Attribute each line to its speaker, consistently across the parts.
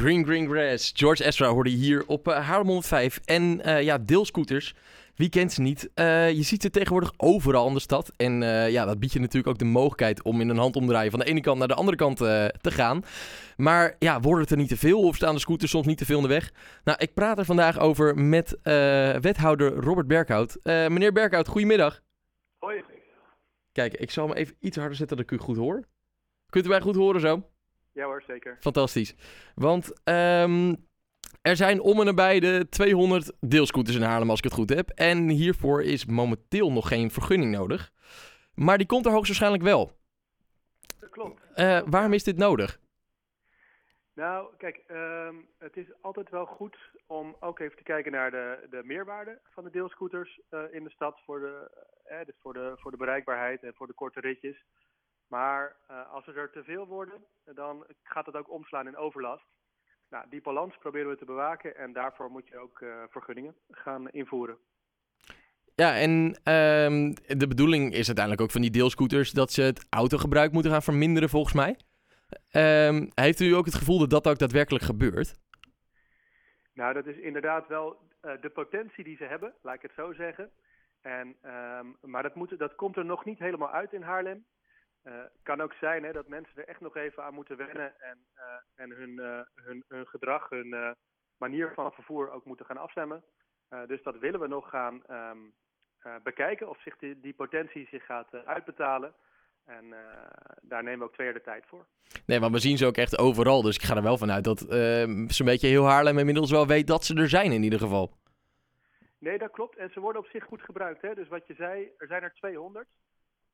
Speaker 1: Green Green Grass, George Ezra hoorde je hier op uh, Haarlem 105. En uh, ja, deelscooters, wie kent ze niet? Uh, je ziet ze tegenwoordig overal in de stad. En ja, dat biedt je natuurlijk ook de mogelijkheid om in een handomdraaien van de ene kant naar de andere kant te gaan. Maar ja, worden het er niet te veel of staan de scooters soms niet te veel in de weg? Nou, ik praat er vandaag over met wethouder Robert Berghout. meneer Berghout, goedemiddag.
Speaker 2: Hoi.
Speaker 1: Kijk, ik zal hem even iets harder zetten dat ik u goed hoor. Kunt u mij goed horen zo?
Speaker 2: Ja hoor, zeker.
Speaker 1: Fantastisch. Want um, er zijn om en nabij de 200 deelscooters in Haarlem, als ik het goed heb. En hiervoor is momenteel nog geen vergunning nodig. Maar die komt er hoogstwaarschijnlijk wel.
Speaker 2: Dat klopt.
Speaker 1: Uh, waarom is dit nodig?
Speaker 2: Nou, kijk, um, het is altijd wel goed om ook even te kijken naar de, de meerwaarde van de deelscooters uh, in de stad voor de, uh, dus voor, de, voor de bereikbaarheid en voor de korte ritjes. Maar uh, als er te veel worden, dan gaat het ook omslaan in overlast. Nou, die balans proberen we te bewaken en daarvoor moet je ook uh, vergunningen gaan invoeren.
Speaker 1: Ja, en um, de bedoeling is uiteindelijk ook van die deelscooters dat ze het autogebruik moeten gaan verminderen, volgens mij. Um, heeft u ook het gevoel dat dat ook daadwerkelijk gebeurt?
Speaker 2: Nou, dat is inderdaad wel uh, de potentie die ze hebben, laat ik het zo zeggen. En, um, maar dat, moet, dat komt er nog niet helemaal uit in Haarlem. Het uh, kan ook zijn hè, dat mensen er echt nog even aan moeten wennen en, uh, en hun, uh, hun, hun gedrag, hun manier van vervoer ook moeten gaan afstemmen. dus dat willen we nog gaan um, bekijken of zich die, die, potentie zich gaat uitbetalen. En daar nemen we ook twee jaar de tijd voor.
Speaker 1: Nee, maar we zien ze ook echt overal. Dus ik ga er wel vanuit dat zo'n beetje heel Haarlem inmiddels wel weet dat ze er zijn in ieder geval.
Speaker 2: Nee, dat klopt. En ze worden op zich goed gebruikt. Hè? Dus wat je zei, er zijn er 200.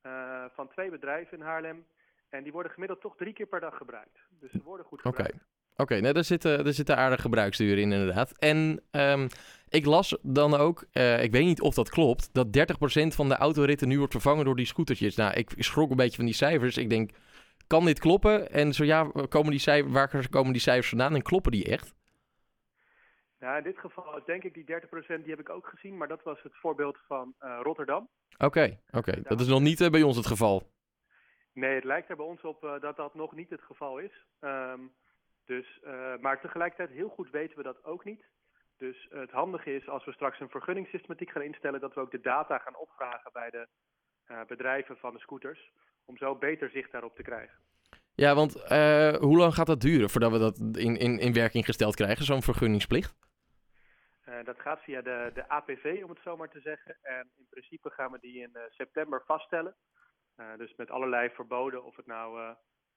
Speaker 2: Uh, van twee bedrijven in Haarlem. En die worden gemiddeld toch drie keer per dag gebruikt. Dus ze worden goed gebruikt.
Speaker 1: Oké, okay. okay, daar, zitten, daar zitten aardige gebruiksuren in inderdaad. En um, ik las dan ook, uh, ik weet niet of dat klopt, dat 30% van de autoritten nu wordt vervangen door die scootertjes. Nou, ik schrok een beetje van die cijfers. Ik denk, kan dit kloppen? En zo ja, komen die cijfers, waar komen die cijfers vandaan en kloppen die echt?
Speaker 2: Ja, in dit geval denk ik die 30% die heb ik ook gezien, maar dat was het voorbeeld van uh, Rotterdam.
Speaker 1: Oké, okay, oké. Okay. Dat is nog niet uh, bij ons het geval.
Speaker 2: Nee, het lijkt er bij ons op uh, dat dat nog niet het geval is. Um, dus, maar tegelijkertijd heel goed weten we dat ook niet. Dus het handige is als we straks een vergunningssystematiek gaan instellen, dat we ook de data gaan opvragen bij de bedrijven van de scooters, om zo beter zicht daarop te krijgen.
Speaker 1: Ja, want hoe lang gaat dat duren voordat we dat in, in, in werking gesteld krijgen, zo'n vergunningsplicht?
Speaker 2: Uh, dat gaat via de, de APV, om het zo maar te zeggen. En in principe gaan we die in uh, september vaststellen. Uh, dus met allerlei verboden, of het nou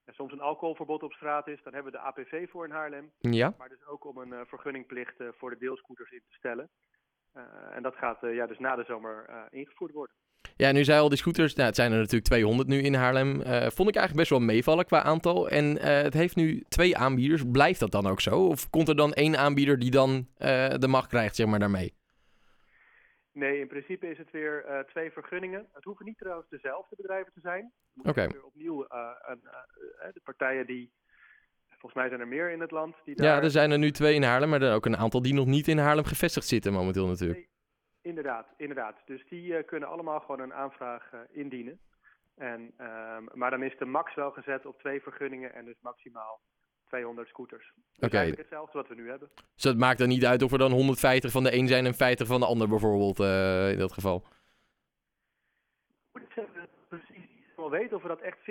Speaker 2: soms een alcoholverbod op straat is, dan hebben we de APV voor in Haarlem.
Speaker 1: Ja.
Speaker 2: Maar dus ook om een vergunningplicht voor de deelscooters in te stellen. en dat gaat ja, dus na de zomer ingevoerd worden.
Speaker 1: Ja, nu zei al die scooters, nou, het zijn er natuurlijk 200 nu in Haarlem. Uh, vond ik eigenlijk best wel meevallen qua aantal. En uh, het heeft nu twee aanbieders. Blijft dat dan ook zo? Of komt er dan één aanbieder die dan uh, de macht krijgt, zeg maar, daarmee?
Speaker 2: Nee, in principe is het weer twee vergunningen. Het hoeven niet trouwens dezelfde bedrijven te zijn.
Speaker 1: Oké. Okay.
Speaker 2: Opnieuw de partijen die... Volgens mij zijn er meer in het land. Die
Speaker 1: ja,
Speaker 2: daar...
Speaker 1: er zijn er nu twee in Haarlem, maar er ook een aantal die nog niet in Haarlem gevestigd zitten momenteel natuurlijk.
Speaker 2: Inderdaad, inderdaad. Dus die uh, kunnen allemaal gewoon een aanvraag uh, indienen. En, um, maar dan is de max wel gezet op twee vergunningen en dus maximaal 200 scooters. Dus
Speaker 1: Oké. Okay.
Speaker 2: hetzelfde wat we nu hebben.
Speaker 1: Dus dat maakt dan niet uit of er dan 150 van de een zijn en 50 van de ander bijvoorbeeld uh, in dat geval?
Speaker 2: Moet ik zeggen, precies wel weten of we dat echt 50-50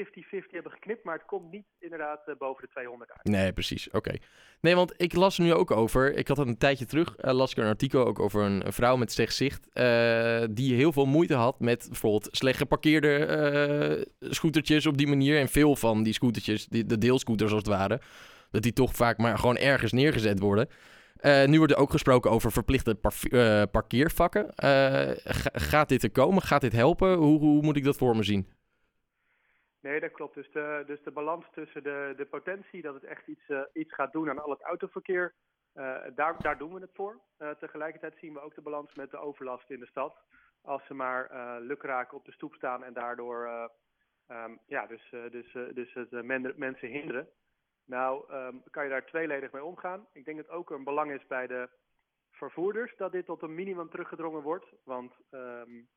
Speaker 2: hebben geknipt, maar het komt niet inderdaad uh, boven de 200 uit.
Speaker 1: Nee, precies. Oké. Nee, want ik las nu ook over, ik had een tijdje terug, uh, las ik een artikel ook over een, vrouw met slecht zicht, uh, die heel veel moeite had met bijvoorbeeld slecht geparkeerde scootertjes op die manier. En veel van die scootertjes, die, de deelscooters als het ware, dat die toch vaak maar gewoon ergens neergezet worden. Nu wordt er ook gesproken over verplichte parkeervakken. Gaat dit er komen? Gaat dit helpen? Hoe, hoe moet ik dat voor me zien?
Speaker 2: Nee, dat klopt. Dus de, dus de balans tussen de, de potentie dat het echt iets, uh, iets gaat doen aan al het autoverkeer, uh, daar, daar doen we het voor. Uh, tegelijkertijd zien we ook de balans met de overlast in de stad. Als ze maar lukraak op de stoep staan en daardoor um, ja, dus, dus, dus het men, mensen hinderen. Nou, um, kan je daar tweeledig mee omgaan. Ik denk dat ook een belang is bij de vervoerders dat dit tot een minimum teruggedrongen wordt. Want um,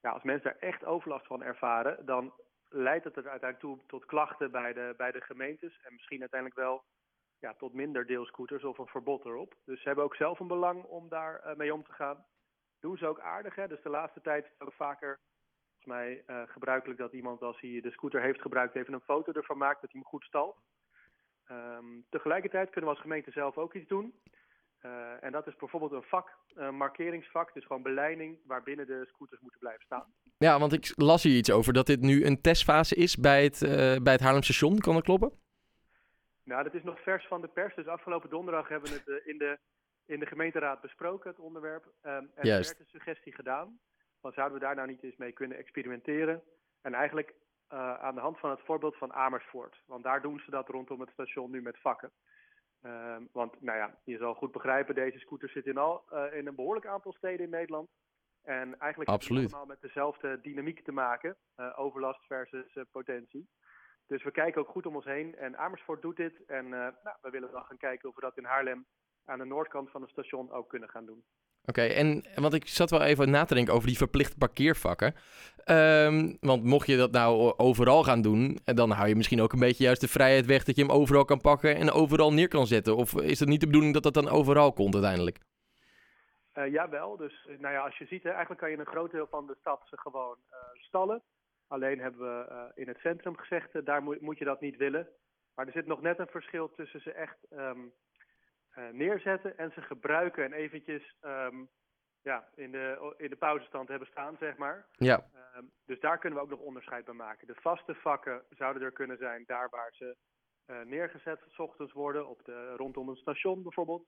Speaker 2: ja, als mensen daar echt overlast van ervaren, dan leidt het er uiteindelijk toe tot klachten bij de, bij de gemeentes en misschien uiteindelijk wel ja, tot minder deelscooters of een verbod erop. Dus ze hebben ook zelf een belang om daar mee om te gaan. Doen ze ook aardig, hè? Dus de laatste tijd is het ook vaker volgens mij gebruikelijk dat iemand als hij de scooter heeft gebruikt even een foto ervan maakt dat hij hem goed stalt. Um, tegelijkertijd kunnen we als gemeente zelf ook iets doen. Uh, en dat is bijvoorbeeld een vak, een markeringsvak, dus gewoon beleiding waarbinnen de scooters moeten blijven staan.
Speaker 1: Ja, want ik las hier iets over dat dit nu een testfase is bij het, uh, bij het Haarlem station. Kan dat kloppen?
Speaker 2: Nou, dat is nog vers van de pers. Dus afgelopen donderdag hebben we het uh, in, de, in de gemeenteraad besproken, het onderwerp. Um, en er werd een suggestie gedaan. Van zouden we daar nou niet eens mee kunnen experimenteren? En eigenlijk uh, aan de hand van het voorbeeld van Amersfoort. Want daar doen ze dat rondom het station nu met vakken. Uh, want nou ja, je zal goed begrijpen, deze scooters zitten in, al, uh, in een behoorlijk aantal steden in Nederland. En eigenlijk
Speaker 1: Absoluut.
Speaker 2: het allemaal met dezelfde dynamiek te maken, uh, overlast versus potentie. Dus we kijken ook goed om ons heen. En Amersfoort doet dit. En nou, we willen dan gaan kijken of we dat in Haarlem aan de noordkant van het station ook kunnen gaan doen.
Speaker 1: Oké, okay, en want ik zat wel even na te denken over die verplichte parkeervakken. Um, want mocht je dat nou overal gaan doen, dan hou je misschien ook een beetje juist de vrijheid weg dat je hem overal kan pakken en overal neer kan zetten. Of is het niet de bedoeling dat dat dan overal komt uiteindelijk?
Speaker 2: Uh, jawel, dus nou ja, als je ziet, hè, eigenlijk kan je een groot deel van de stad ze gewoon uh, stallen. Alleen hebben we in het centrum gezegd, daar moet, moet je dat niet willen. Maar er zit nog net een verschil tussen ze echt um, uh, neerzetten en ze gebruiken en eventjes um, ja, in, de, in de pauzestand hebben staan, zeg maar.
Speaker 1: Ja.
Speaker 2: Um, dus daar kunnen we ook nog onderscheid bij maken. De vaste vakken zouden er kunnen zijn daar waar ze uh, neergezet s ochtends worden, op de, rondom een station bijvoorbeeld.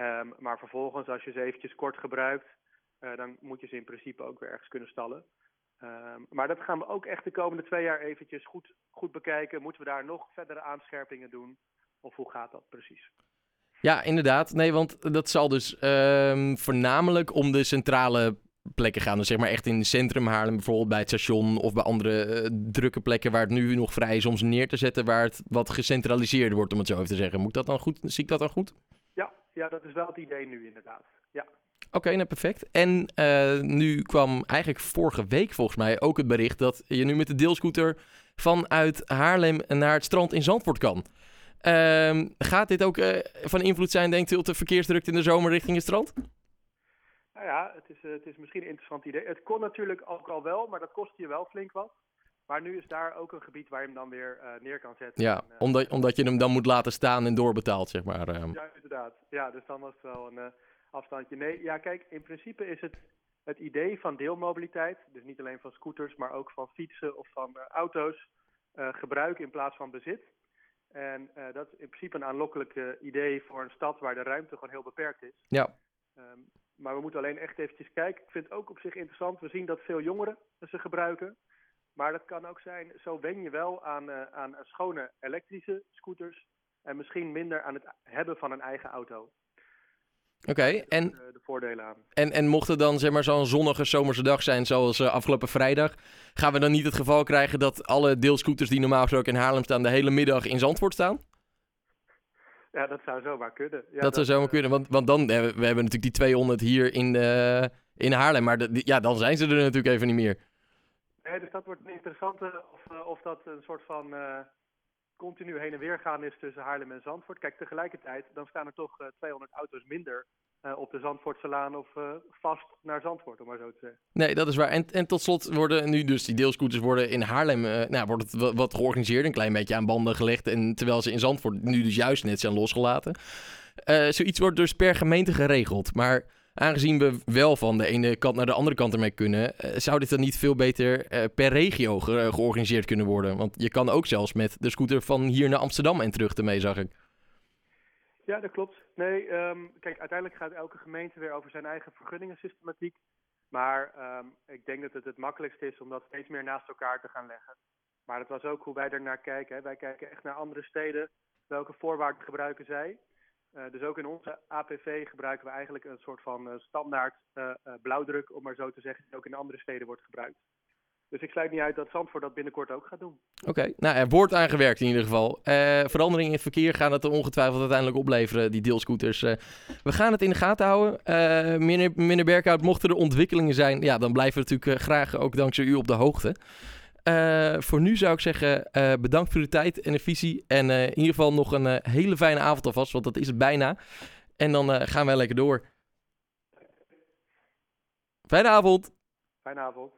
Speaker 2: Um, maar vervolgens, als je ze eventjes kort gebruikt, uh, dan moet je ze in principe ook weer ergens kunnen stallen. Um, maar dat gaan we ook echt de komende twee jaar eventjes goed, goed bekijken. Moeten we daar nog verdere aanscherpingen doen? Of hoe gaat dat precies?
Speaker 1: Ja, inderdaad. Nee, want dat zal dus um, voornamelijk om de centrale plekken gaan. Dus zeg maar echt in het centrum Haarlem, bijvoorbeeld bij het station of bij andere uh, drukke plekken waar het nu nog vrij is om ze neer te zetten, waar het wat gecentraliseerder wordt, om het zo even te zeggen. Moet dat dan goed? Zie ik dat dan goed?
Speaker 2: Ja, dat is wel het idee nu inderdaad. Ja.
Speaker 1: Oké, okay, nou perfect. En uh, nu kwam eigenlijk vorige week volgens mij ook het bericht dat je nu met de deelscooter vanuit Haarlem naar het strand in Zandvoort kan. Um, gaat dit ook uh, van invloed zijn, denkt u, op de verkeersdrukte in de zomer richting het strand?
Speaker 2: Nou ja, het is, uh, het is misschien een interessant idee. Het kon natuurlijk ook al wel, maar dat kost je wel flink wat. Maar nu is daar ook een gebied waar je hem dan weer uh, neer kan zetten.
Speaker 1: Ja, en, omdat, omdat je hem dan moet laten staan en doorbetaalt, zeg maar. Um.
Speaker 2: Ja, inderdaad. Ja, dus dan was het wel een afstandje. Nee, ja, kijk, in principe is het het idee van deelmobiliteit, dus niet alleen van scooters, maar ook van fietsen of van auto's, gebruiken in plaats van bezit. En uh, dat is in principe een aanlokkelijk uh, idee voor een stad waar de ruimte gewoon heel beperkt is.
Speaker 1: Ja.
Speaker 2: Um, maar we moeten alleen echt eventjes kijken. Ik vind het ook op zich interessant. We zien dat veel jongeren ze gebruiken. Maar dat kan ook zijn, zo wen je wel aan, uh, aan schone elektrische scooters. En misschien minder aan het hebben van een eigen auto.
Speaker 1: Oké, okay, en,
Speaker 2: de, de, voordelen aan.
Speaker 1: En, en mocht het dan zeg maar zo'n zonnige zomerse dag zijn zoals uh, afgelopen vrijdag, gaan we dan niet het geval krijgen dat alle deelscooters die normaal gesproken in Haarlem staan de hele middag in Zandvoort staan?
Speaker 2: Ja, dat zou zomaar kunnen. Ja,
Speaker 1: dat, dat zou zomaar uh, kunnen, want, want dan, we hebben natuurlijk die 200 hier in, uh, in Haarlem, maar de, ja, dan zijn ze er natuurlijk even niet meer.
Speaker 2: Dus dat wordt een interessante of, of dat een soort van continu heen en weer gaan is tussen Haarlem en Zandvoort. Kijk, tegelijkertijd, dan staan er toch uh, 200 auto's minder op de Zandvoortse Laan of vast naar Zandvoort, om maar zo te zeggen.
Speaker 1: Nee, dat is waar. En, en tot slot worden nu dus die deelscooters worden in Haarlem, nou, wordt het wat, wat georganiseerd, een klein beetje aan banden gelegd. En terwijl ze in Zandvoort nu dus juist net zijn losgelaten. zoiets wordt dus per gemeente geregeld. Maar aangezien we wel van de ene kant naar de andere kant ermee kunnen, uh, zou dit dan niet veel beter uh, per regio ge georganiseerd kunnen worden? Want je kan ook zelfs met de scooter van hier naar Amsterdam en terug ermee, zag ik.
Speaker 2: Ja, dat klopt. Nee, um, kijk, uiteindelijk gaat elke gemeente weer over zijn eigen vergunningensystematiek. Maar um, ik denk dat het het makkelijkst is om dat steeds meer naast elkaar te gaan leggen. Maar dat was ook hoe wij er naar kijken. Hè. Wij kijken echt naar andere steden. Welke voorwaarden gebruiken zij? Uh, dus ook in onze APV gebruiken we eigenlijk een soort van uh, standaard uh, blauwdruk, om maar zo te zeggen, die ook in andere steden wordt gebruikt. Dus ik sluit niet uit dat Zandvoort dat binnenkort ook gaat doen.
Speaker 1: Oké, nou er wordt aan gewerkt in ieder geval. veranderingen in het verkeer gaan het ongetwijfeld uiteindelijk opleveren, die deelscooters. we gaan het in de gaten houden. meneer, meneer Berkhout, mochten er ontwikkelingen zijn, ja, dan blijven we natuurlijk graag ook dankzij u op de hoogte. Eh, voor nu zou ik zeggen, eh, bedankt voor uw tijd en de visie. En eh, in ieder geval nog een hele fijne avond alvast, want dat is het bijna. En dan gaan wij lekker door. Fijne avond.
Speaker 2: Fijne avond.